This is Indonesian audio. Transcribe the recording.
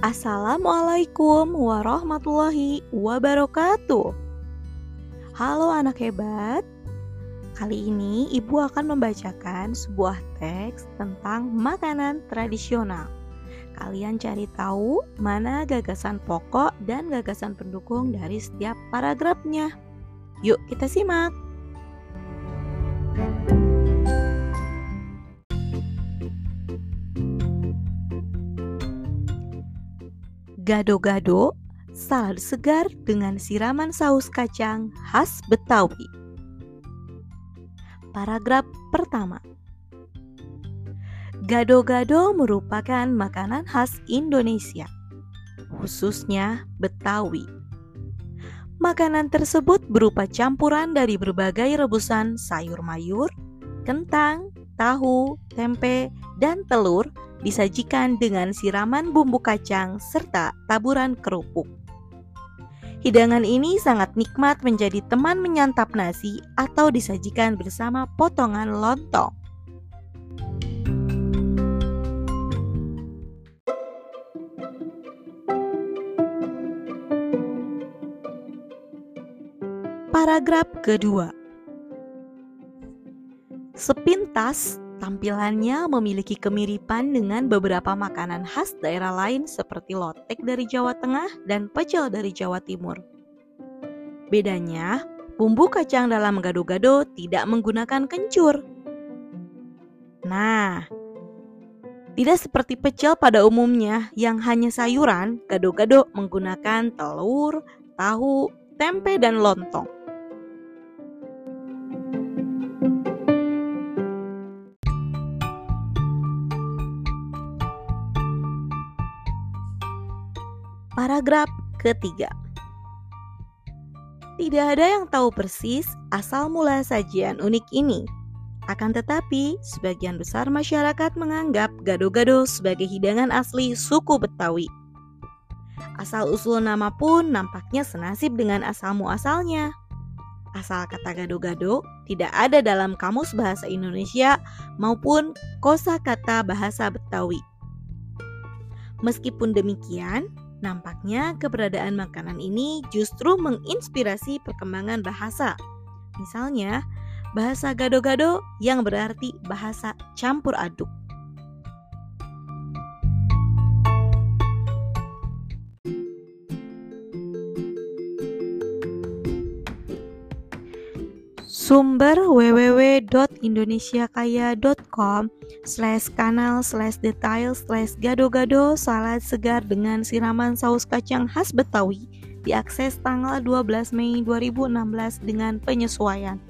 Assalamualaikum warahmatullahi wabarakatuh. Halo anak hebat. Kali ini ibu akan membacakan sebuah teks tentang makanan tradisional. Kalian cari tahu mana gagasan pokok dan gagasan pendukung dari setiap paragrafnya. Yuk kita simak. Gado-gado, salad segar dengan siraman saus kacang khas Betawi. Paragraf pertama. Gado-gado merupakan makanan khas Indonesia, khususnya Betawi. Makanan tersebut berupa campuran dari berbagai rebusan sayur mayur, kentang, tahu, tempe, dan telur disajikan dengan siraman bumbu kacang serta taburan kerupuk. Hidangan ini sangat nikmat menjadi teman menyantap nasi atau disajikan bersama potongan lontong. Paragraf kedua Sepintas Tampilannya memiliki kemiripan dengan beberapa makanan khas daerah lain seperti lotek dari Jawa Tengah dan pecel dari Jawa Timur. Bedanya, bumbu kacang dalam gado-gado tidak menggunakan kencur. Nah, tidak seperti pecel pada umumnya yang hanya sayuran, gado-gado menggunakan telur, tahu, tempe, dan lontong. Paragraf ketiga. Tidak ada yang tahu persis asal mula sajian unik ini. Akan tetapi, sebagian besar masyarakat menganggap gado-gado sebagai hidangan asli suku Betawi. Asal-usul nama pun nampaknya senasib dengan asal muasalnya. Asal kata gado-gado tidak ada dalam kamus bahasa Indonesia maupun kosa kata bahasa Betawi. Meskipun demikian, Nampaknya keberadaan makanan ini justru menginspirasi perkembangan bahasa. Misalnya, bahasa gado-gado yang berarti bahasa campur aduk. Sumber www.indonesiakaya.com slash kanal slash detail slash gado-gado salad segar dengan siraman saus kacang khas Betawi diakses tanggal 12 Mei 2016 dengan penyesuaian.